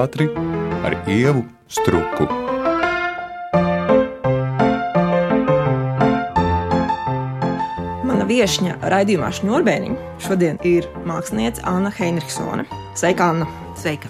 teātri ar ievu struku. Mana viesņa raidījumā Šņurbēniņa šodien ir mākslinieca Anna Heinrichsone. Sveika, Anna! Sveika!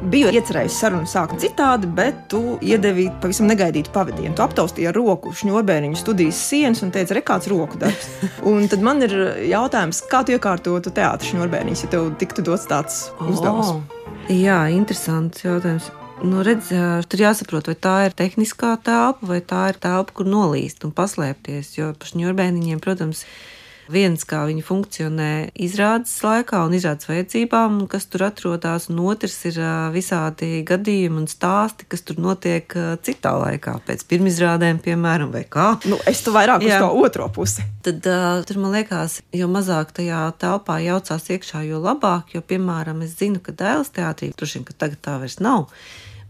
Biju iecerējusi sarunu sākt citādi, bet tu iedevi pavisam negaidītu pavadienu. Tu aptaustīji ar roku šņurbēniņu studijas sienas un teici, rekāds roku darbs. un tad man ir jautājums, kā tu iekārtotu teātris šņurbēniņus, ja tev tiktu dots tāds uzdevums? Oh, jā, interesants jautājums. Nu, redz, tur jāsaprot, vai tā ir tehniskā telpa, vai tā ir telpa, kur nolīst un paslēpties. Jo par šņurbēniņiem, protams, ir viens, kā viņi funkcionē izrādes laikā un izrādes vajadzībām, kas tur atrodas, un otrs ir visādi gadījumi un stāsti, kas tur notiek citā laikā, pēc pirmizrādēm, piemēram, vai kā. Nu, es tu vairāk Jā. uz to otro pusi. Tad uh, tur man liekas, jo mazāk tajā telpā jaucās iekšā, jo labāk, jo, piemēram, es zinu, ka dēls teātrī, droši vien, ka tagad tā vairs nav,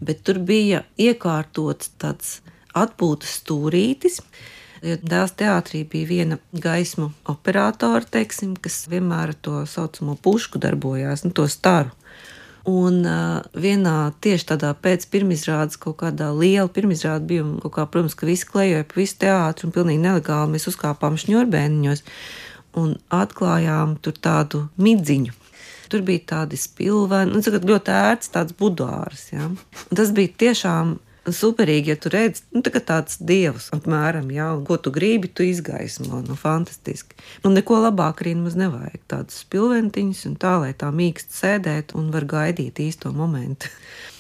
bet tur bija iekārtots tāds atpūtas stūrītis, Jo dēls teātrī bija viena gaismu operātora, teiksim, kas vienmēr ar to saucamo pušku darbojās, nu, to staru. Un uh, vienā tieši tādā pēc pirmizrādes, kaut kādā liela pirmizrāde bija, un kā, protams, ka visi klejoja pa visu teātru un pilnīgi nelegāli mēs uzkāpām šņurbēniņos un atklājām tur tādu midziņu. Tur bija tādi spilveni, nu, ļoti ērts tāds budārs. Ja? Un tas bija tiešām superīgi, ja tu redzi, nu, tā tāds dievs, apmēram, jā, un ko tu gribi, tu izgaismo, nu, fantastiski. Nu, neko labāk arī mums nevajag, tādas pilventiņas un tā, lai tā mīkst sēdēt un var gaidīt īsto momentu.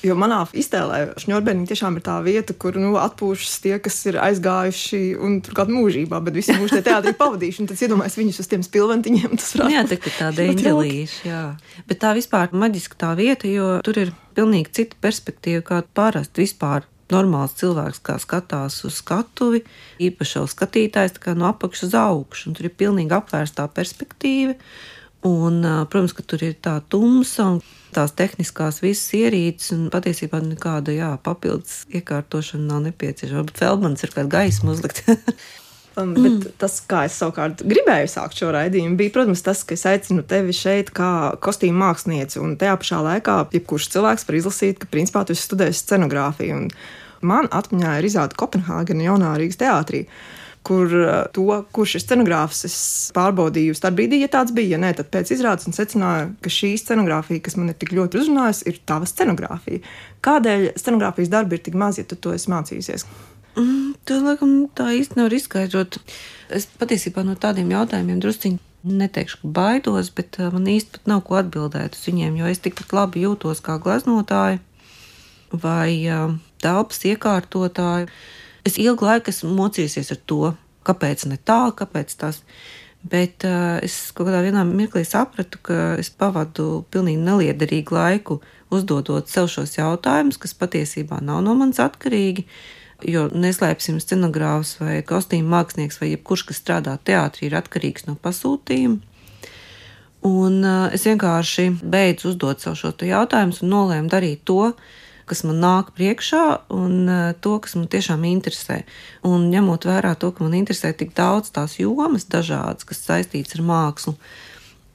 Jo manā iztēlē šņurbēniņa tiešām ir tā vieta, kur nu, atpūšas tie, kas ir aizgājuši un turklāt mūžībā, bet visi mūžu te teātrī pavadījuši. Tad iedomājieties viņus uz tiem spilventiņiem. Tas var jā, tā ir tāda eņģelīša, jā. Bet tā vispār maģiska tā vieta, jo tur ir pilnīgi cita perspektīva kā parasti vispār. Normāls cilvēks, kā skatās uz skatuvi, īpaši jau skatītājs no apakšas uz augšu, un tur ir pilnīgi apvērstā perspektīva. Un, protams, ka tur ir tā tumsa un tās tehniskās visas ierīces, un patiesībā nekāda jā, papildus iekārtošana nav nepieciešama. Bet Feldmans ir kāda gaisma uzlikt. Um, bet mm. tas, kā es savukārt gribēju sākt šo raidījumu, bija, protams, tas, ka es aicinu tevi šeit kā kostīmu mākslinieci. Un tajā pašā laikā, jebkurš cilvēks var izlasīt, ka principā tu esi studējis scenogrāfiju. Un man atmiņā ir izrāda Kopenhāgena jaunā Rīgas teātrī kur uh, to, kurš ir scenogrāfs, es pārbaudīju starp brīdī, ja tāds bija. Ja nē, tad pēc izrādes un secināju, ka šī scenogrāfija, kas man ir tik ļoti uzrunājusi, ir tava scenogrāfija. Kādēļ scenogrāfijas darbi ir tik mazi, ja tu to esi mācījusies? Mm, to laikam tā īsti nevar izskaidrot. Es patiesībā no tādiem jautājumiem drusciņi neteikšu, ka baidos, bet uh, man īsti nav ko atbildēt uz viņiem, jo es tikpat labi jūtos kā gleznotāja vai uh, telpas iekārtotāja. Es ilgu laiku esmu mocījusies ar to, kāpēc ne tā, kāpēc tas. Bet uh, es kaut kādā mirklī sapratu, ka es pavadu pilnīgi neliederīgu laiku uzdodot sev šos jautājumus, kas patiesībā nav no manis atkarīgi. Uh, Jo neslēpsim, scenogrāfs vai kostīm mākslinieks vai jebkurš, kas strādā teātrī, ir atkarīgs no pasūtījuma. Un uh, es vienkārši beidzu uzdot sev šo jautājumu un nolēmu darīt to, kas man nāk priekšā, un uh, to, kas man tiešām interesē. Un ņemot vērā to, ka man interesē tik daudz tās jomas, dažādas, kas saistītas ar mākslu,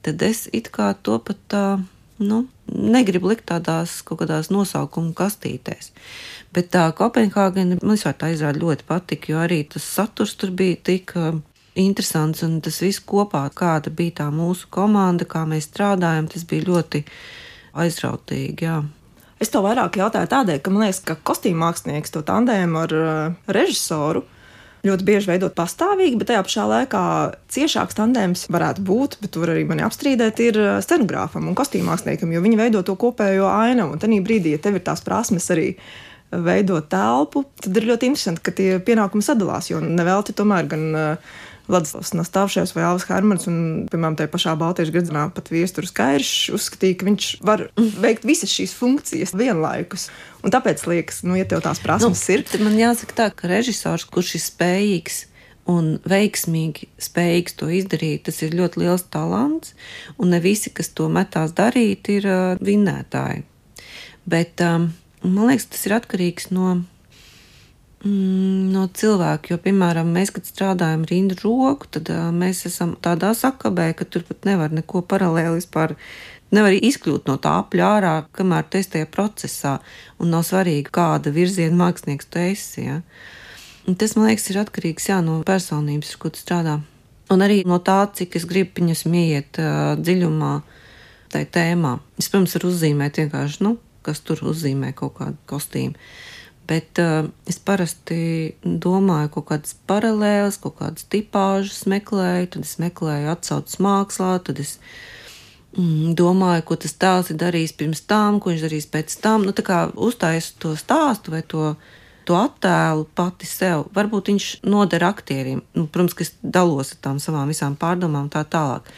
tad es it kā to pat tā. Uh, nu, negribu likt tādās kaut kādās nosaukumu kastītēs. Bet tā Kopenhāgena man vispār tā izrāda ļoti patika, jo arī tas saturs tur bija tik interesants un tas viss kopā, kāda bija tā mūsu komanda, kā mēs strādājam, tas bija ļoti aizrautīgi. Jā. Es to vairāk jautāju tādēļ, ka man liekas, ka kostīm mākslinieks to tandēmu ar uh, režisoru ļoti bieži veidot pastāvīgi, bet tajā pašā laikā ciešāks tandēms varētu būt, bet tur arī mani apstrīdēt, ir uh, scenogrāfam un kostīmāksliniekam, jo viņi veido to kopējo ainavu. Un tajā brīdī, ja tev ir tās prasmes arī veidot telpu, tad ir ļoti interesanti, ka tie pienākumi sadalās, jo nevelti tomēr gan uh, Vladislavs Nastāvšais vai Alvis Hermans, un, piemēram, tajā pašā Baltijas gradzanā pat viesturs Kairšs uzskatīja, ka viņš var veikt visas šīs funkcijas vienlaikus. Un tāpēc liekas, nu, ja tev tās prasmes nu, ir. Man jāsaka tā, ka režisors, kurš ir spējīgs un veiksmīgi spējīgs to izdarīt, tas ir ļoti liels talants, un ne visi, kas to metās darīt, ir uh, vinnētāji. Bet um, man liekas, tas ir atkarīgs no no cilvēka. Jo, piemēram, mēs, kad strādājam rindu roku, tad uh, mēs esam tādā sakabē, ka tur pat nevar neko paralēli vispār Nevar izkļūt no tā apļā ārā, kamēr tu esi tajā procesā, un nav svarīgi, kāda virziena mākslinieks tu esi. Ja? Un tas, man liekas, ir atkarīgs jā, no personības, ar ko tu strādā. Un arī no tā, cik es gribu viņus ieiet uh, dziļumā tajā tēmā. Es, protams, varu uzzīmēt vienkārši, nu, kas tur uzzīmē kaut kādu kostīmu. Bet uh, es parasti domāju, kaut kādas paralēlas, kaut kādas tipāžas meklēju, tad es meklēju atsauces mākslā, tad es mm, domāju, ko tas tēls ir darījis pirms tam, ko viņš darīs pēc tam. Nu, tā kā uztaisu to stāstu vai to, to attēlu pati sev. Varbūt viņš noder aktierim. Nu, protams, ka es dalos ar tām savām visām pārdomām tā tālāk.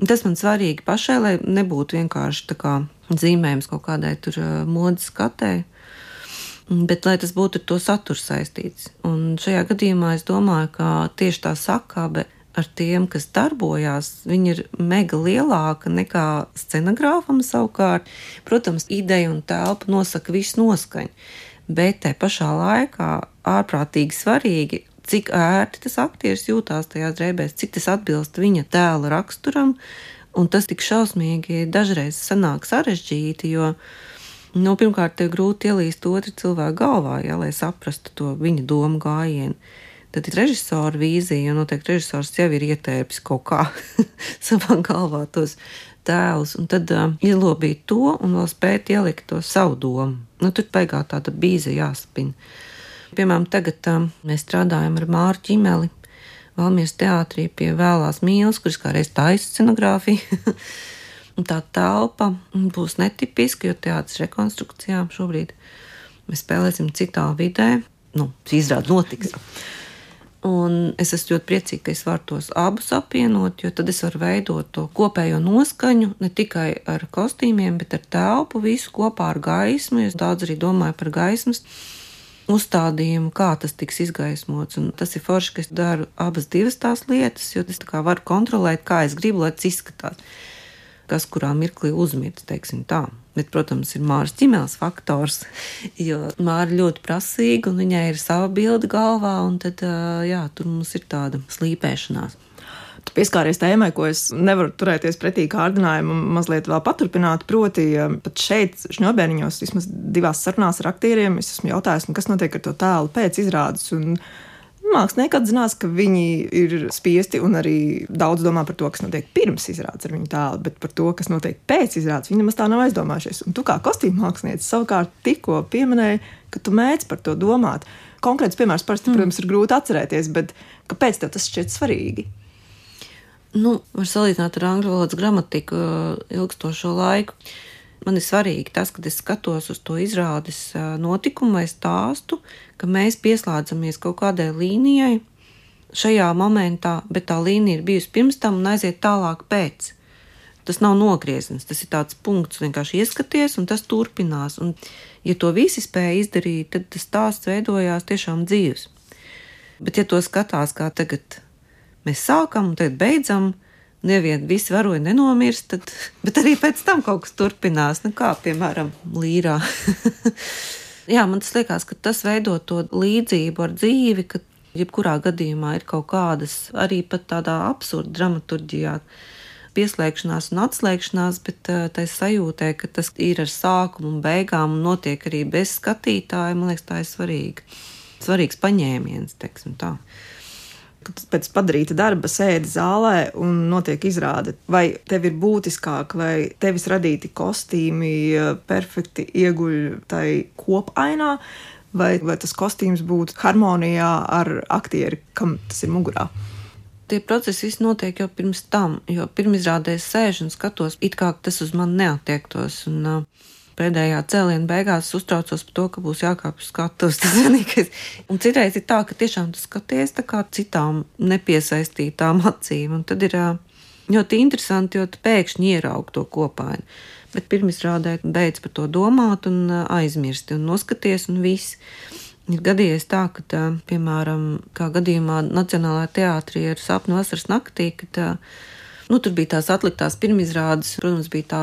Un tas man svarīgi pašai, lai nebūtu vienkārši tā kā zīmējums kaut kādai tur uh, modes skatei bet lai tas būtu ar to saturu saistīts. Un šajā gadījumā es domāju, ka tieši tā sakābe ar tiem, kas darbojās, viņi ir mega lielāka nekā scenogrāfam savukārt. Protams, ideja un telpa nosaka visu noskaņu, bet te pašā laikā ārprātīgi svarīgi, cik ērti tas aktieris jūtās tajā drēbēs, cik tas atbilst viņa tēla raksturam, un tas tik šausmīgi dažreiz sanāk sarežģīti, jo Nu, pirmkārt, ir grūti ielīst otru cilvēku galvā, ja, lai saprastu to viņa domu gājienu. Tad ir režisora vīzija, jo noteikti režisors jau ir ietērpis kaut kā savā galvā tos tēlus, un tad uh, ielobīt to un vēl spēt ielikt to savu domu. Nu, tur beigā tāda bīza jāspina. Piemēram, tagad uh, mēs strādājam ar Māru Čimeli, Valmieras teātrī pie vēlās mīlas, kuras kā reiz taisa scenogrāfiju. tā telpa būs netipiska, jo teātris rekonstrukcijā šobrīd mēs spēlēsim citā vidē. Nu, izrāda notiks. Un es esmu ļoti priecīga, ka es varu tos abus apvienot, jo tad es varu veidot to kopējo noskaņu ne tikai ar kostīmiem, bet ar telpu, visu kopā ar gaismu. Es daudz arī domāju par gaismas uzstādījumu, kā tas tiks izgaismots. Un tas ir forši, ka es daru abas divas tās lietas, jo es varu kontrolēt, kā es gribu, lai tas izskatās kas kurā mirklī uzmirst, teiksim tā. Bet, protams, ir Māras ķīmēls faktors, jo Māra ļoti prasīga un viņai ir sava bilde galvā, un tad, jā, tur mums ir tāda slīpēšanās. Tu pieskāries tēmai, ko es nevaru turēties pretī kārdinājumu, mazliet vēl paturpināt. Proti, pat šeit, šņobēniņos, vismaz divās sarunās ar aktieriem, es esmu jautājis, nu, kas notiek ar to tēlu pēc izrādes. Un Mākslinieki atzinās, ka viņi ir spiesti un arī daudz domā par to, kas notiek pirms izrādes ar viņu tēlu, bet par to, kas notiek pēc izrādes, viņi nemaz tā nav aizdomājušies. Un tu kā kostīm mākslinieci savukārt tikko pieminēji, ka tu mēģini par to domāt. Konkrēts piemērs parasti, mm. protams, ir grūti atcerēties, bet kāpēc tev tas šķiet svarīgi? Nu, var salīdzināt ar angļu valodas gramatiku uh, ilgstošo laiku. Man ir svarīgi tas, ka es skatos uz to izrādes notikumu vai stāstu, ka mēs pieslēdzamies kaut kādai līnijai šajā momentā, bet tā līnija ir bijusi pirms tam un aiziet tālāk pēc. Tas nav nogrieziens, tas ir tāds punkts, vienkārši ieskaties, un tas turpinās. Un, ja to visi spēja izdarīt, tad tas stāsts veidojās tiešām dzīves. Bet, ja to skatās kā tagad, mēs sākam un tagad beidzam, Nevien visi varoņi nenomirst, tad, bet arī pēc tam kaut kas turpinās. Nu, kā piemēram, līrā. Jā, man tas liekas, ka tas veido to līdzību ar dzīvi, ka jebkurā gadījumā ir kaut kādas arī pat tādā absurda dramaturģijā pieslēgšanās un atslēgšanās, bet uh, tā sajūtē, ka tas ir ar sākumu un beigām un notiek arī bez skatītāja, man liekas, tā ir svarīga. Svarīgs paņēmiens, teiksim tā pēc padarīta darba sēdi zālē un notiek izrāde. Vai tev ir būtiskāk, lai tevis radīti kostīmi eh, perfekti ieguļ tai kopainā, vai, vai tas kostīms būtu harmonijā ar aktieri, kam tas ir mugurā? Tie procesi viss notiek jau pirms tam, jo pirmizrādēs sēž un skatos, it kā tas uz mani neatiektos. Un, uh, pēdējā cēliena beigās uztraucos par to, ka būs jākāpj uz skatuves. Tas vienīgais. Un citreiz ir tā, ka tiešām tu skaties tā kā citām nepiesaistītām acīm. Un tad ir ļoti interesanti, jo tu pēkšņi ieraugi to kopainu. Bet pirms rādēt, beidz par to domāt un aizmirsti un noskaties un viss. Ir gadījies tā, ka, tā, piemēram, kā gadījumā Nacionālajā teātrī ar sapnu vasaras naktī, kad tā, Nu, tur bija tās atliktās pirmizrādes, protams, bija tā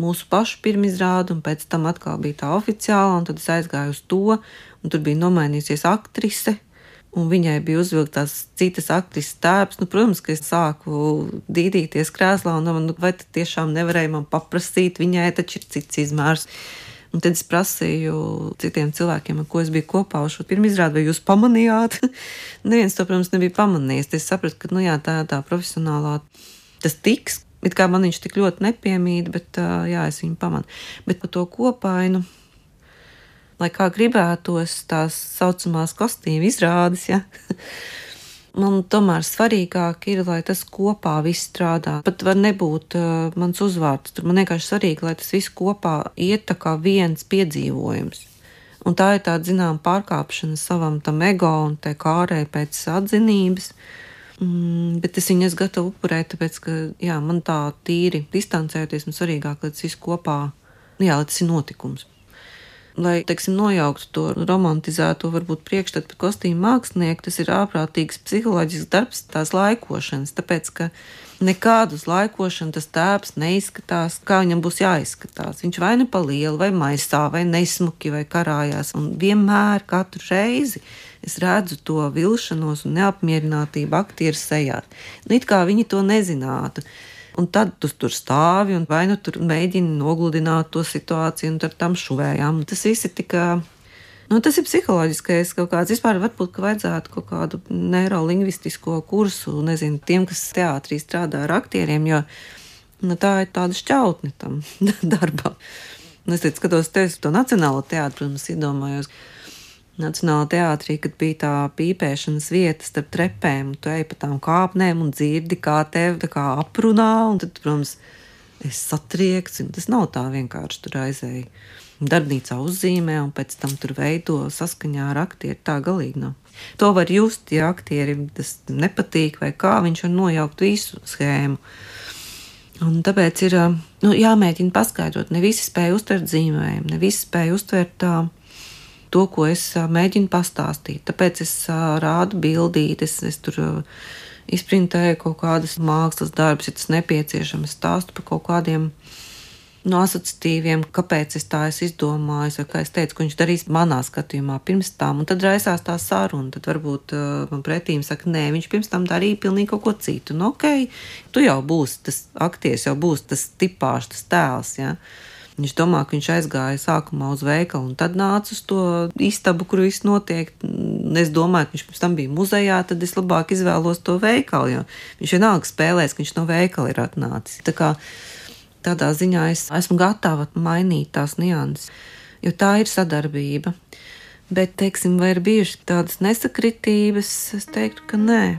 mūsu pašu pirmizrāde, un pēc tam atkal bija tā oficiāla, un tad es aizgāju uz to, un tur bija nomainījusies aktrise. un viņai bija uzvilktas citas aktrises tēps. Nu, protams, ka es sāku dīdīties krēslā, un nu, vai tas tiešām nevarēja man paprasīt, viņai taču ir cits izmērs. Un tad es prasīju citiem cilvēkiem, ar ko es biju kopā uz šo pirmo izrādi, vai jūs pamanījāt? Neviens to, protams, nebija pamanījis. Es sapratu, ka nu, jā, tā ir tā profesionālā. Tas tiks, it kā man viņš tik ļoti nepiemīt, bet jā, es viņu pamanu. Bet par to kopainu. Nu, lai kā gribētos tās saucamās kostīmu izrādes, ja, man tomēr svarīgāk ir, lai tas kopā viss strādā. Pat var nebūt uh, mans uzvārds, tur man vienkārši svarīgi, lai tas viss kopā iet tā kā viens piedzīvojums. Un tā ir tāda, zinām, pārkāpšana savam tam ego un tai kārē pēc atzinības. Mm, bet es viņu esmu gatava upurēt, tāpēc, ka jā, man tā tīri distancēties, man svarīgāk, lai tas viss kopā, jā, lai tas ir notikums. Lai, teiksim, nojauktu to romantizēto, varbūt priekšstatu par kostīmu mākslinieku, tas ir ārprātīgs psiholoģisks darbs, tās laikošanas, tāpēc, ka nekādu uz laikošanu tas tēps neizskatās, kā viņam būs jāizskatās. Viņš vai nu pa lielu, vai maisā, vai nesmuki, vai karājās, un vienmēr, katru reizi, es redzu to vilšanos un neapmierinātību aktieru sejā. Nu, it kā viņi to nezinātu. Un tad tu tur stāvi un vai nu tur mēģini nogludināt to situāciju, un ar tam šuvējām. Tas viss ir tikai. Nu, tas ir psiholoģiskais kaut kāds. Vispār varbūt ka vajadzētu kaut kādu neirolingvistisko kursu, nezinu, tiem, kas teātrī strādā ar aktieriem, jo nu, tā ir tāda šķautne tam darbam. Nu, es teicu, skatos te uz to nacionālo teātru, protams, iedomājos. Nacionālajā teātrī, kad bija tā pīpēšanas vieta starp trepēm, tu ej pa tām kāpnēm un dzirdi, kā tevi kā aprunā, un tad, protams, es satriekts, un tas nav tā vienkārši tur aizēju. Darbnīcā uzzīmē, un pēc tam tur veido saskaņā ar aktieru. Tā galīgi nav. To var just, ja aktierim tas nepatīk, vai kā viņš var nojaukt visu schēmu. Un tāpēc ir nu, jāmēģina paskaidrot, ne visi spēja uztvert zīmējumu, ne visi spēja uztvert tādu to, ko es mēģinu pastāstīt. Tāpēc es rādu bildītes, es tur izprintēju kaut kādas mākslas darbus, ja tas nepieciešams, stāstu par kaut kādiem no asociatīviem, kāpēc es tā esmu izdomājis, vai kā es teicu, ko viņš darīs manā skatījumā pirms tam. Un tad raisās tā saruna. Tad varbūt uh, man pretīm saka, nē, viņš pirms tam darīja pilnīgi kaut ko citu. Nu, ok, tu jau būsi tas aktieris, jau būsi tas tipāžs, tas tēls. Ja? Viņš domā, ka viņš aizgāja sākumā uz veikalu un tad nāca uz to istabu, kur viss notiek. Es domāju, ka viņš pirms tam bija muzejā, tad es labāk izvēlos to veikalu, jo viņš vienalga spēlēs, ka viņš no veikala ir atnācis. Tā kā tādā ziņā es esmu gatava mainīt tās nianses, jo tā ir sadarbība. Bet, teiksim, vai ir bijušas tādas nesakritības? Es teiktu, ka nē.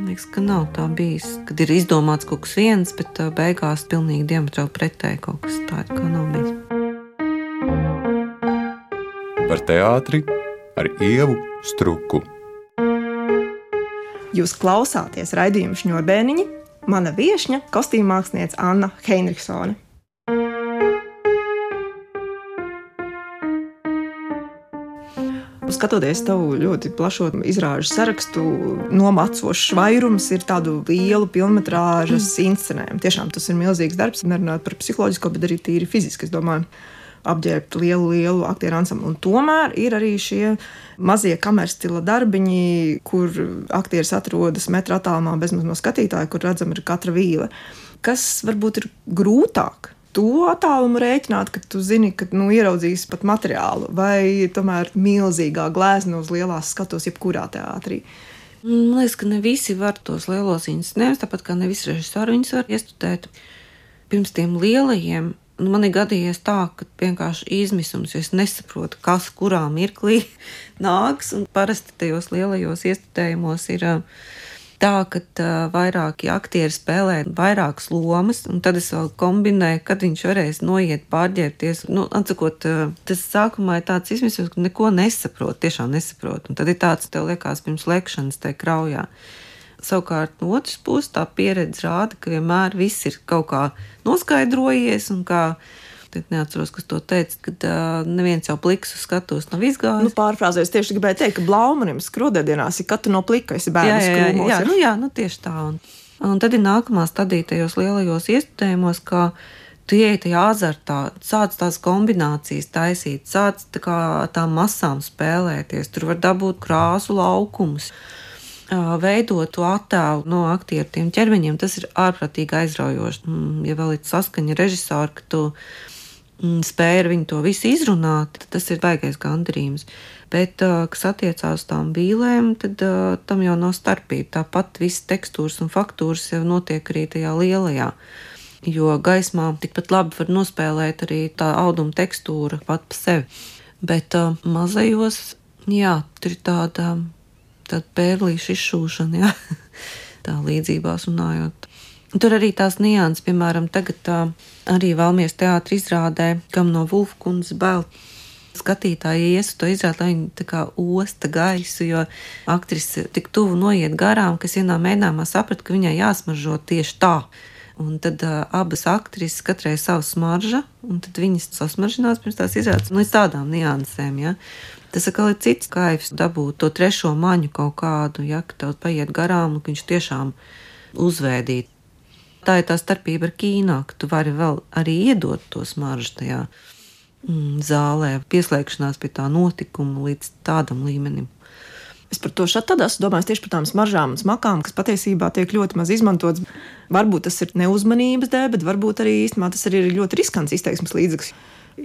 Liekas, ka nav tā bijis. Kad ir izdomāts kaut kas viens, bet beigās pilnīgi diametrāli pretēji kaut kas tāds, kā nav bijis. Par teātri ar ievu struku. Jūs klausāties raidījumu šņurbēniņa, mana viesņa, kostīmmākslinieca Anna Heinrichsone. skatoties tavu ļoti plašo izrāžu sarakstu, nomacošs vairums ir tādu lielu filmas inscenējumu. Tiešām tas ir milzīgs darbs, nerunājot par psiholoģisko, bet arī tīri fiziski. Es domāju, apģērbt lielu, lielu aktieru ansamblu. Un tomēr ir arī šie mazie kameras stila darbiņi, kur aktieris atrodas metra attālumā bezmaz no skatītāja, kur redzama ir katra vīle. Kas varbūt ir grūtāk? to attālumu rēķināt, ka tu zini, ka nu, ieraudzīs pat materiālu, vai tomēr milzīgā glezna uz lielās skatos, jebkurā teātrī. Man liekas, ka ne visi var tos lielos instrumentus, tāpat kā ne visi režisori viņus var iestudēt. Pirms tiem lielajiem man ir gadījies tā, ka vienkārši izmisums, es nesaprotu, kas kurā mirklī nāks. Parasti tajos lielajos iestudējumos ir tā, ka vairāki aktieri spēlē vairākas lomas, un tad es vēl kombinēju, kad viņš varēs noiet, pārģērbties. Nu, atsakot, tas sākumā ir tāds izmisums, ka neko nesaprot, tiešām nesaprot. Un tad ir tāds, tev liekas, pirms lekšanas tajā kraujā. Savukārt, no otras puses, tā pieredze rāda, ka vienmēr viss ir kaut kā noskaidrojies un kā Tad neatceros, kas to teica, kad uh, neviens jau pliks uz skatuves nav izgājis. Nu, pārfrāzēs tieši gribēju teikt, ka blaumanim skrudēdienās ir katra no plika, esi bērns. Jā, jā, jā, jā, nu, jā nu, tieši tā. Un, un tad ir nākamā stadija tajos lielajos iestudējumos, kā tu ieej tajā azartā, sāc tās kombinācijas taisīt, sāc tā kā tām masām spēlēties, tur var dabūt krāsu laukumus. Veidot to attēlu no aktieru tiem ķermeņiem, tas ir ārprātīgi aizraujoši. Mm, ja vēl ir saskaņa režisora, ka tu mm, spēj ar viņu to visu izrunāt, tad tas ir baigais gandarījums. Bet, kas attiecās uz tām vīlēm, tad tam jau nav starpība. Tāpat viss tekstūras un faktūras jau notiek arī tajā lielajā. Jo gaismā tikpat labi var nospēlēt arī tā auduma tekstūra pat pa sevi. Bet mazajos, jā, tur ir tāda, tāda pērlīša izšūšana, jā, tā līdzībās runājot. Tur arī tās nianses, piemēram, tagad uh, arī Valmies teātris izrādē, kam no Vulfkundas bail skatītāji ies uz to izrādi, lai viņi tā kā osta gaisu, jo aktrise tik tuvu noiet garām, kas vienā mēģinājumā saprata, ka viņai jāsmaržo tieši tā. Un tad uh, abas aktrises katrai savu smaržu, un tad viņas sasmaržinās pirms tās izrādes līdz tādām niansēm. Ja? Tas atkal ir cits kaifs, dabūt to trešo maņu kaut kādu, ja ka tev paiet garām, un viņš tiešām uzvēdīt. Tā ir tā starpība ar kīnā, ka tu vari vēl arī iedot to smaržu tajā mm, zālē, pieslēgšanās pie tā notikuma līdz tādam līmenim. Es par to šādi domāju tieši par tām smaržām un smakām, kas patiesībā tiek ļoti maz izmantotas. Varbūt tas ir neuzmanības dēļ, bet varbūt arī īstenībā tas arī ir ļoti riskants izteiksmes līdzeklis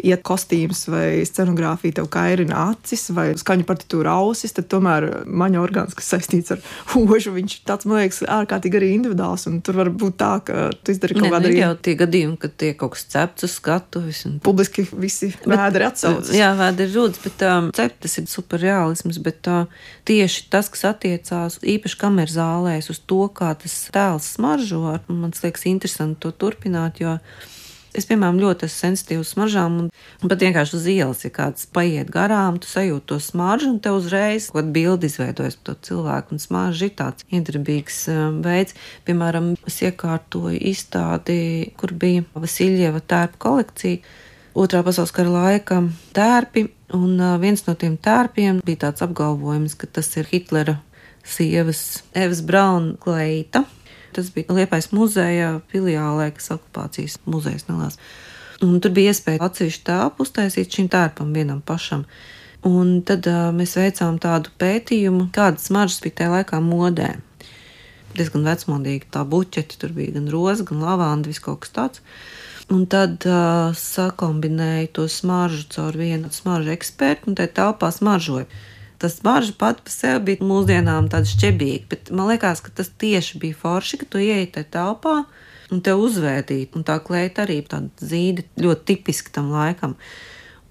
ja kostīms vai scenogrāfija tev kairina acis vai skaņu partitūra ausis, tad tomēr maņa orgāns, kas saistīts ar ožu, viņš tāds, man liekas, ārkārtīgi arī individuāls. Un tur var būt tā, ka tu izdari kaut kādu arī. Jau tie gadījumi, kad tiek kaut kas cepts uz skatuves. Un... Publiski visi vēderi atsaucas. Jā, vēderi rūdas, bet um, ceptas ir superreālisms, bet uh, tieši tas, kas attiecās īpaši kameras zālēs uz to, kā tas tēls smaržo, man liekas interesanti to turpināt, jo Es, piemēram, ļoti esmu sensitīvs smaržām, un, pat vienkārši uz ielas, ja kāds paiet garām, tu sajūti to smaržu, un te uzreiz kaut kāda bilde izveidojas par to cilvēku, un smarža ir tāds iedarbīgs um, veids. Piemēram, es iekārtoju izstādi, kur bija Vasiljeva tērpa kolekcija. Otrā pasaules kara laika tērpi, un uh, viens no tiem tērpiem bija tāds apgalvojums, ka tas ir Hitlera sievas Evas Brauna kleita Tas bija Liepais muzeja filiālē, kas okupācijas muzejs nelās. Un tur bija iespēja atsevišķu tāpu uztaisīt šim tērpam vienam pašam. Un tad uh, mēs veicām tādu pētījumu, kādas smaržas bija tajā laikā modē. Diezgan vecmodīgi tā buķeti, tur bija gan roza, gan lavanda, viss kaut kas tāds. Un tad uh, sakombinēju to smaržu caur vienu smaržu ekspertu, un tajā telpā smaržoju tas marža pat par sevi bija mūsdienām tāda šķebīga, bet man liekas, ka tas tieši bija forši, ka tu ieej tajā telpā un te uzvērtīt, un tā kleita arī tāda zīde ļoti tipiski tam laikam.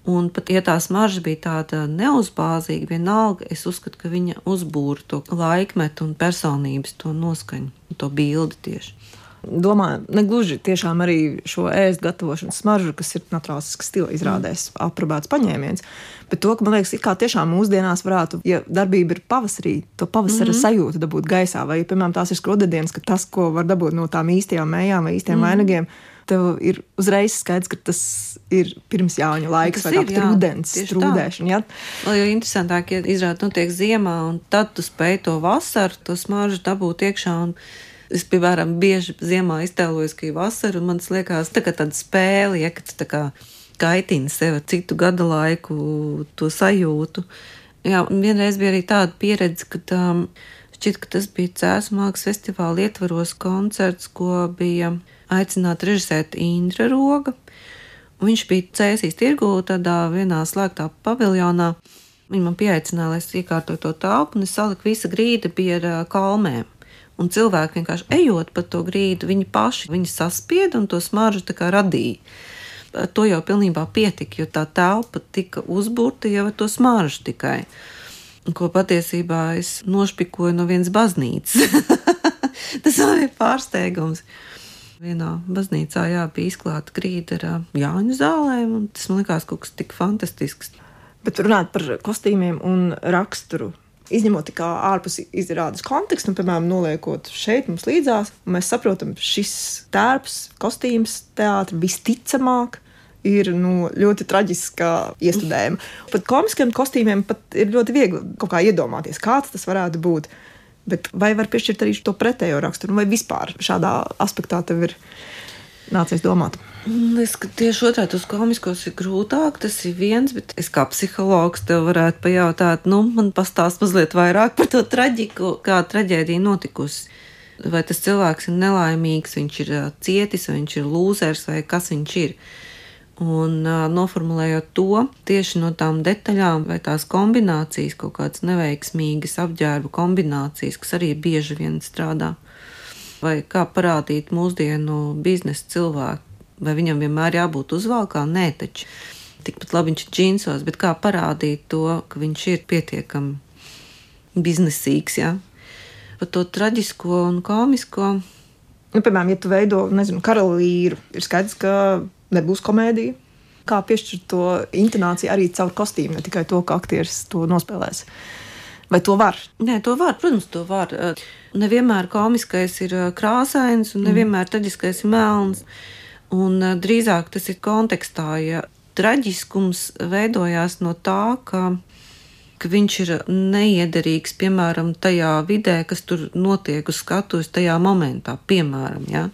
Un pat ja tā smarža bija tāda neuzbāzīga, vienalga es uzskatu, ka viņa uzbūra to laikmetu un personības, to noskaņu, to bildi tieši domāju, ne gluži tiešām arī šo ēst gatavošanas smaržu, kas ir naturālisks stila izrādēs, mm. aprobēts paņēmiens. Bet to, ka man liekas, kā tiešām mūsdienās varētu, ja darbība ir pavasarī, to pavasara mm -hmm. sajūtu dabūt gaisā, vai, piemēram, tās ir skrodedienas, ka tas, ko var dabūt no tām īstajām mējām vai īstiem mm. vainagiem, tev ir uzreiz skaidrs, ka tas ir pirms jauņa laiks, tas vai ir rudens strūdēšana. Ja? Vēl jau interesantāk, ja izrāda notiek ziemā, un tad tu spēj to vasaru, to smaržu dabūt iekšā. Un Es, piemēram, bieži ziemā iztēlojos, ka ir vasara, un man liekas, tā kā tāda spēle, ja tu tā kā kaitini sev ar citu gada laiku, to sajūtu. Jā, un vienreiz bija arī tāda pieredze, ka um, šķiet, ka tas bija Cēlus mākslas festivāla ietvaros koncerts, ko bija aicināta režisēt Indra Roga. Viņš bija cēsīs tirgu tādā vienā slēgtā paviljonā. Viņa man pieaicināja, lai es iekārtoju to telpu, un es saliku visa grīda bija ar uh, kalmēm. Un cilvēki vienkārši ejot pa to grīdu, viņi paši viņi saspieda un to smaržu radīja. To jau pilnībā pietika, jo tā telpa tika uzbūrta jau ar to smaržu tikai. Ko patiesībā es nošpikoju no vienas baznīcas. Tas man ir pārsteigums. Vienā baznīcā jā, bija izklāta grīda ar Jāņu zālēm, un tas man likās kaut kas tik fantastisks. Bet runāt par kostīmiem un raksturu izņemot tikai ārpus izrādes kontekstu, un, piemēram, noliekot šeit mums līdzās, mēs saprotam, šis tērps, kostīms, teātris visticamāk. Ir nu, ļoti traģiska iestudējuma. Pat komiskiem kostīmiem pat ir ļoti viegli kaut kā iedomāties, kāds tas varētu būt. Bet vai var piešķirt arī to pretējo raksturu, vai vispār šādā aspektā tev ir nācies domāt? Mm, Es tieši otrādi uz komiskos ir grūtāk, tas ir viens, bet es kā psihologs tev varētu pajautāt, nu, man pastāst mazliet vairāk par to traģiku, kā traģēdija notikusi. Vai tas cilvēks ir nelaimīgs, viņš ir cietis, vai viņš ir lūzers, vai kas viņš ir. Un uh, noformulējot to tieši no tām detaļām, vai tās kombinācijas, kaut kādas neveiksmīgas apģērba kombinācijas, kas arī bieži vien strādā, vai kā parādīt mūsdienu biznesa cilvēku, vai viņam vienmēr jābūt uzvalkā, nē, taču tikpat labi viņš ir džinsos, bet kā parādīt to, ka viņš ir pietiekami biznesīgs, jā. Par to traģisko un komisko. Nu, piemēram, ja tu veido, nezinu, karavīru, ir skaidrs, ka nebūs komēdija. Kā piešķirt to intonāciju arī caur kostīmu, ne tikai to, ka aktieris to nospēlēs. Vai to var? Nē, to var, protams, to var. Nevienmēr komiskais ir ā, krāsains, un nevienmēr traģiskais ir melns. Un ā, drīzāk tas ir kontekstā, ja traģiskums veidojās no tā, ka, ka viņš ir neiederīgs, piemēram, tajā vidē, kas tur notiek uz skatuves, tajā momentā, piemēram. Ja?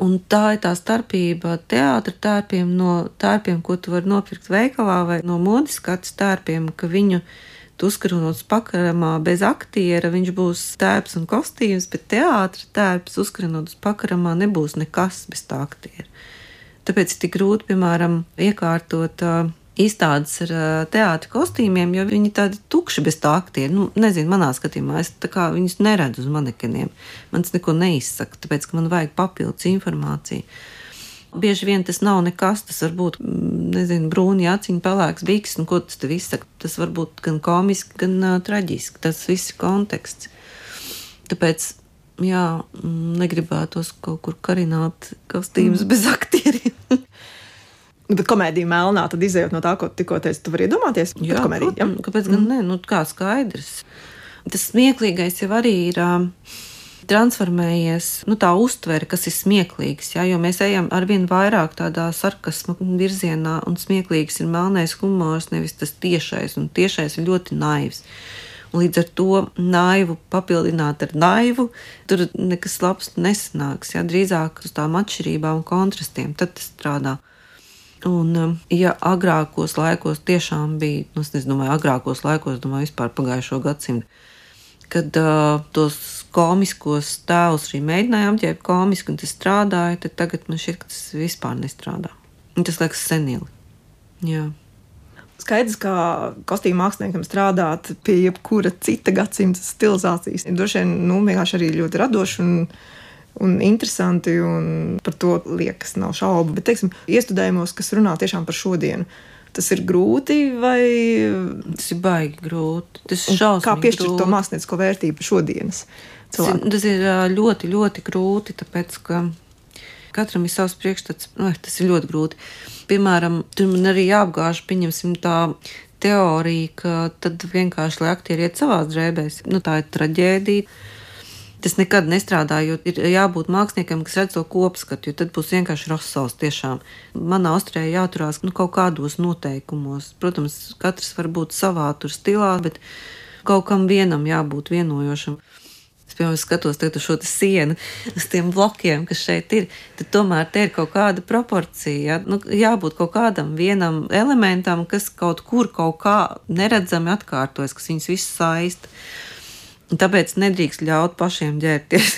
Un tā ir tā starpība teātris tērpiem no tērpiem, ko tu vari nopirkt veikalā, vai no modes skats tērpiem, ka viņu tu uzkarot pakaramā bez aktiera, viņš būs tērps un kostīms, bet teātris tērps uzkarot pakaramā nebūs nekas bez tā aktiera. Tāpēc ir tik grūti, piemēram, iekārtot uh, izstādes ar teātris kostīmiem, jo viņi tādi tukši bez tā aktiera. Nu, nezinu, manā skatījumā es viņus neredzu uz manekeniem. Man tas neko neizsaka, tāpēc, ka man vajag papildus informāciju. Bieži vien tas nav nekas, tas var būt, mm, nezinu, brūni aciņi, pelēks bikses, un ko tas te viss saka. Tas var būt gan komiski, gan uh, traģiski. Tas viss ir konteksts. Tāpēc, jā, mm, negribētos kaut kur karināt kostīmus mm. bez aktieriem. Nu, Bet komēdija melnā, tad izējot no tā, ko tikko teicu, tu vari iedomāties par komēdiju. ja? protams, kāpēc gan ne? Nu, kā skaidrs. Tas smieklīgais jau arī ir. ā, Transformējies nu, tā uztvere, kas ir smieklīgs. Ja, jo mēs ejam ar vien vairāk tādā sarkasma virzienā, un smieklīgs ir melnais humors, nevis tas tiešais. Un tiešais ir ļoti naivs. Un līdz ar to naivu papildināt ar naivu, tur nekas labs nesanāks. Ja, drīzāk uz tām atšķirībām un kontrastiem tad tas strādā. Un, um, ja agrākos laikos tiešām bija, nu, es nezinu, agrākos laikos, domāju, vispār pagājušo gadsimtu, kad uh, tos komiskos tēlus arī mēģināja apģērbt komiski, un tas strādāja, tad tagad man šķiet, ka tas vispār nestrādā. Un tas liekas senili. Jā. Skaidrs, ka kostīm māksliniekam strādāt pie jebkura cita gadsimta stilizācijas ir droši vien nu, arī ļoti radoši un, un interesanti. Un par to liekas, nav šaubu. Bet, teiksim, iestudējumos, kas runā tiešām par šodienu, tas ir grūti vai Tas ir baigi grūti. Tas ir šausmīgi. kā piešķirt to māksliniecisko vērtību šodienas Tas ir, cilvēkam. tas ir ļoti, ļoti grūti, tāpēc ka katram ir savs priekšstats. Nu, tas ir ļoti grūti. Piemēram, tur man arī jāapgāž, pieņemsim tā teorija, ka tad vienkārši lai aktieri iet savās drēbēs. Nu, tā ir traģēdija. Tas nekad nestrādā, jo ir jābūt māksliniekam, kas redz to kopskatu, jo tad būs vienkārši rosals tiešām. Manā ostrē jāturās nu, kaut kādos noteikumos. Protams, katrs var būt savā tur stilā, bet kaut kam vienam jābūt vienojošam. Es piemēram skatos uz šo sienu, uz tiem blokiem, kas šeit ir. Tad tomēr te ir kaut kāda proporcija. Ja? Nu, jābūt kaut kādam vienam elementam, kas kaut kur kaut kā neredzami atkārtojas, kas viņus visus saista. Tāpēc nedrīkst ļaut pašiem ģērbties.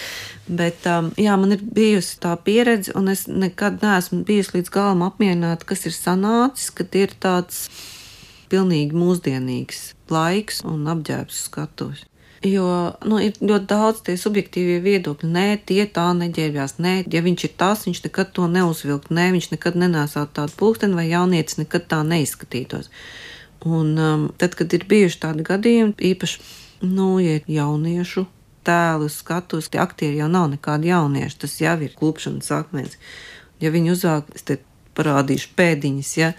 Bet um, jā, man ir bijusi tā pieredze, un es nekad neesmu bijusi līdz galam apmierināta, kas ir sanācis, kad ir tāds pilnīgi mūsdienīgs laiks un apģērbs skatuves. Jo nu, ir ļoti daudz tie subjektīvie viedokļi. Nē, tie tā neģērbjās. Nē, ja viņš ir tas, viņš nekad to neuzvilkt. Nē, viņš nekad nenēsātu tādu pulksteni, vai jaunietis nekad tā neizskatītos. Un um, tad, kad ir bijuši tādi gadījumi, īpaši, nu, ja jauniešu tēlu skatus, tie aktieri jau nav nekādi jaunieši. Tas jau ir klupšanas akmens. Ja viņi uzvāk, es te parādīšu pēdiņas, ja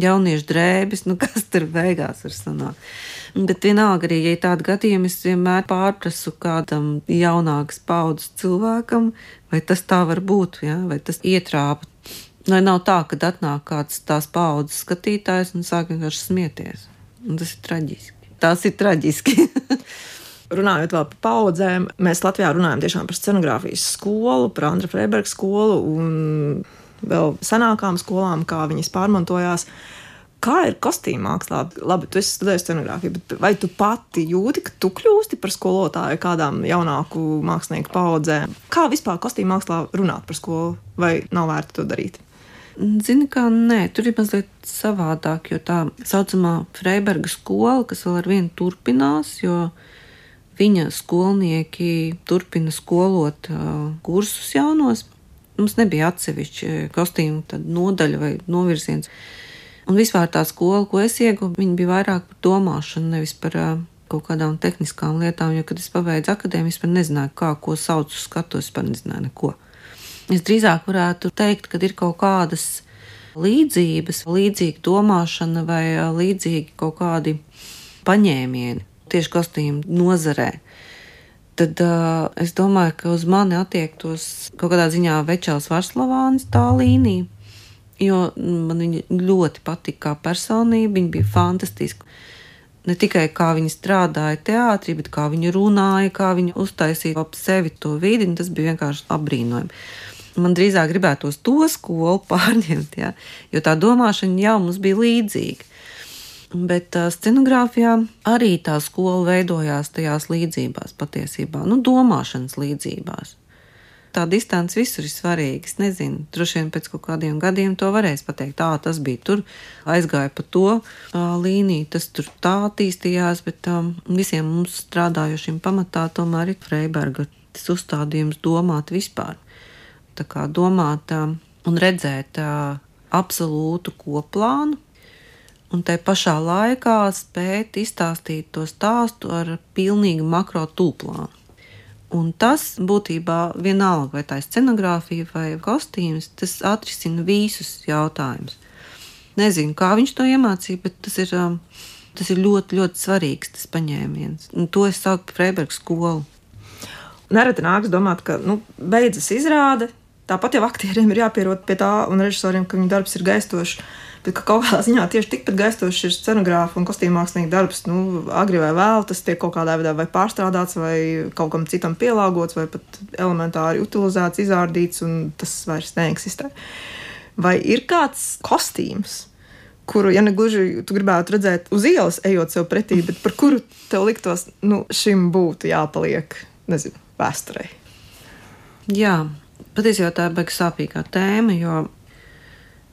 jauniešu drēbes, nu kas tur beigās var sanākt. Bet vienalga arī, ja ir tādi gadījumi, es vienmēr pārprasu kādam jaunākas paudzes cilvēkam, vai tas tā var būt, ja? vai tas ietrāpa. Lai nav tā, ka atnāk kāds tās paudzes skatītājs un sāk vienkārši smieties. Un tas ir traģiski. Tas ir traģiski. Runājot vēl par paudzēm, mēs Latvijā runājam tiešām par scenogrāfijas skolu, par Andra Freiberga skolu un vēl senākām skolām, kā viņas pārmantojās. Kā ir kostīm mākslā? Labi, tu esi studējis scenogrāfiju, bet vai tu pati jūti, ka tu kļūsti par skolotāju kādām jaunāku mākslinieku paudzēm? Kā vispār kostīm mākslā runāt par skolu, vai nav vērts to darīt? Zini, kā nē, tur ir mazliet savādāk, jo tā saucamā Freiberga skola, kas vēl ar vienu turpinās, jo viņa skolnieki turpina skolot uh, kursus jaunos. Mums nebija atsevišķi kostīmu nodaļa vai novirziens. Un vispār tā skola, ko es ieguvu, bija vairāk par domāšanu, nevis par uh, kaut kādām tehniskām lietām. Jo, kad es pabeidzu akadēmiju, es pat nezināju, kā, ko sauc uz skatu, es pat nezināju neko. Es drīzāk varētu teikt, ka ir kaut kādas līdzības, līdzīga domāšana vai līdzīgi kaut kādi paņēmieni tieši kostīmu nozarē. Tad uh, es domāju, ka uz mani attiektos kaut kādā ziņā Večels Varslavāns tā līnija, jo man viņa ļoti patika kā personība, viņa bija fantastiska. Ne tikai kā viņa strādāja teātrī, bet kā viņa runāja, kā viņa uztaisīja ap sevi to vidi, tas bija vienkārši apbrīnojami man drīzāk gribētos to skolu pārņemt, ja, jo tā domāšana jau mums bija līdzīga. Bet uh, scenogrāfijā arī tā skola veidojās tajās līdzībās, patiesībā, nu, domāšanas līdzībās. Tā distance visur ir svarīga. Es nezinu, droši vien pēc kaut kādiem gadiem to varēs pateikt. Tā tas bija tur, aizgāja pa to uh, līniju, tas tur tā attīstījās, bet um, visiem mums strādājošiem pamatā tomēr ir Freiberga tas uzstādījums domāt vispār domāt un redzēt absolūtu koplānu, un tai pašā laikā spēt izstāstīt to stāstu ar pilnīgi makro tūplānu. Un tas būtībā vienalga, vai tā ir scenogrāfija vai kostīms, tas atrisina visus jautājumus. Nezinu, kā viņš to iemācīja, bet tas ir, tas ir ļoti, ļoti svarīgs tas paņēmiens. Un to es saucu par Freiberga skolu. Nereti nāks domāt, ka nu, beidzas izrāde, Tāpat jau aktieriem ir jāpierod pie tā, un režisoriem, ka viņu darbs ir gaistošs. Bet kaut kādā ziņā tieši tikpat gaistošs ir scenogrāfa un kostīm mākslinieka darbs. Nu, agri vai vēl tas tiek kaut kādā veidā vai pārstrādāts, vai kaut kam citam pielāgots, vai pat elementāri utilizēts, izārdīts, un tas vairs neeksistē. Vai ir kāds kostīms, kuru, ja ne gluži tu gribētu redzēt uz ielas, ejot sev pretī, bet par kuru tev liktos, nu, šim būtu jāpaliek, nezinu, vēsturei? Jā, Patiesībā tā ir baigta sāpīgā tēma, jo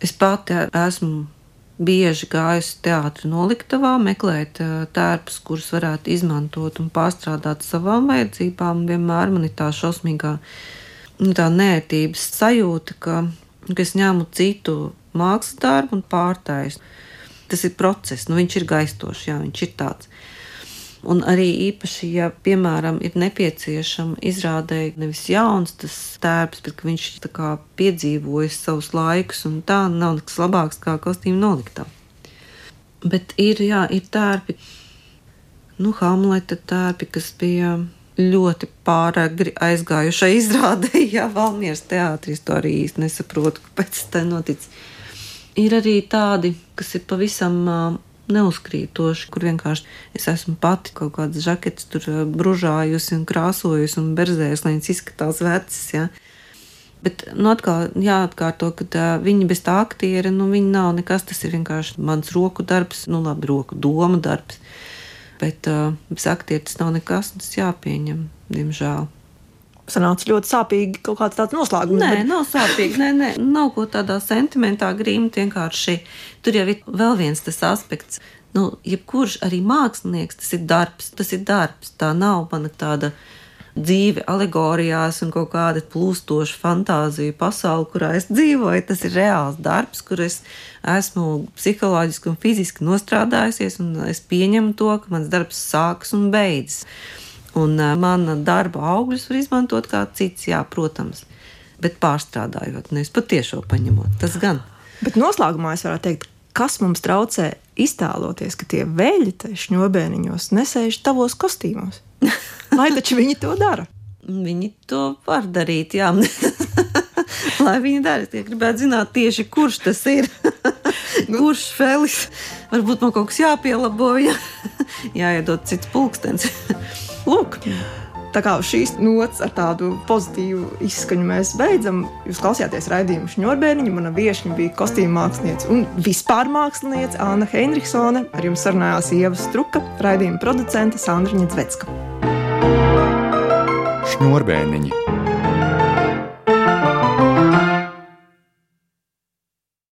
es pati esmu bieži gājusi teātrī noliktavā, meklēt tērpus, kurus varētu izmantot un pārstrādāt savām vajadzībām. Vienmēr man ir tā šausmīgā nu, tā nērtības sajūta, ka, ka es ņemu citu mākslas darbu un pārtaisu. Tas ir process, nu, viņš ir gaistošs, jā, viņš ir tāds. Un arī īpaši, ja, piemēram, ir nepieciešama izrādē nevis jauns tas tērps, bet viņš kā piedzīvojis savus laikus, un tā nav nekas labāks kā kostīmu noliktā. Bet ir, jā, ir tērpi, nu, Hamleta tērpi, kas bija ļoti pāragri aizgājušai izrādē, jā, Valmieras teātris to arī īsti nesaprotu, kāpēc tā notic. Ir arī tādi, kas ir pavisam neuzkrītoši, kur vienkārši es esmu pati kaut kādas žaketes tur eh, bružājusi un krāsojusi un berzējusi, lai viņas izskatās vecas. Ja. Bet nu, atkal jāatkārto, ka tā, viņi bez tā aktiera, nu, viņi nav nekas. Tas ir vienkārši mans roku darbs, nu, labi, roku doma darbs. Bet uh, bez aktiera tas nav nekas, tas jāpieņem, diemžēl sanāca ļoti sāpīgi kaut kāds tāds noslēgums. Nē, bet... nav sāpīgi. Nē, nē, nav ko tādā sentimentā grīmt. Vienkārši tur jau ir vēl viens tas aspekts. Nu, jebkurš arī mākslinieks, tas ir darbs, tas ir darbs. Tā nav mana tāda dzīve alegorijās un kaut kāda plūstoša fantāzija pasaule, kurā es dzīvoju. Tas ir reāls darbs, kur es esmu psiholoģiski un fiziski nostrādājusies, un es pieņemu to, ka mans darbs sākas un beidzas. Un mana darba augļus var izmantot kā cits, jā, protams, bet pārstrādājot, nevis patiešo paņemot. Tas gan. Bet noslēgumā es varētu teikt, kas mums traucē iztēloties, ka tie veļi šņobēniņos nesēž tavos kostīmos. Lai taču viņi to dara. Viņi to var darīt, jā. Lai viņi dara, es gribētu zināt tieši, kurš tas ir. kurš Feliks? Varbūt man kaut kas jāpielabo, jā. jāiedod cits pulkstenis. Lūk! Tā kā šīs nots ar tādu pozitīvu izskaņu mēs beidzam. Jūs klausījāties raidījumu šņurbēniņu. Mana viesne bija kostīma mākslinieca un vispār mākslinieca Anna Heinrichsone. Ar jums sarunājās Ieva Struka, raidījuma producente Sandra Ņedzvecka. Šņurbēniņi